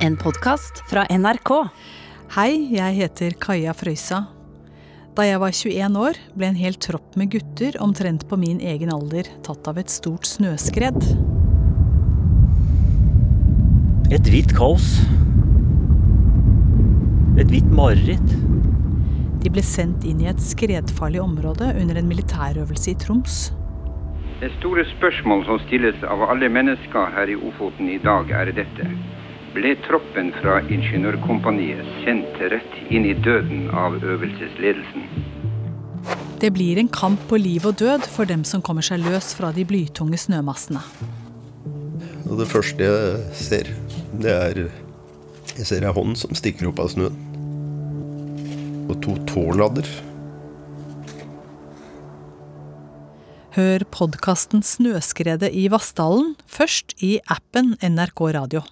En podkast fra NRK. Hei, jeg heter Kaja Frøysa. Da jeg var 21 år, ble en hel tropp med gutter omtrent på min egen alder tatt av et stort snøskred. Et hvitt kaos. Et hvitt mareritt. De ble sendt inn i et skredfarlig område under en militærøvelse i Troms. Det store spørsmål som stilles av alle mennesker her i Ofoten i dag, er dette. Ble troppen fra Ingeniørkompaniet sendt rett inn i døden av øvelsesledelsen? Det blir en kamp på liv og død for dem som kommer seg løs fra de blytunge snømassene. Det første jeg ser, det er Jeg ser ei hånd som stikker opp av snøen. Og to tåladder. Hør podkasten Snøskredet i Vassdalen først i appen NRK Radio.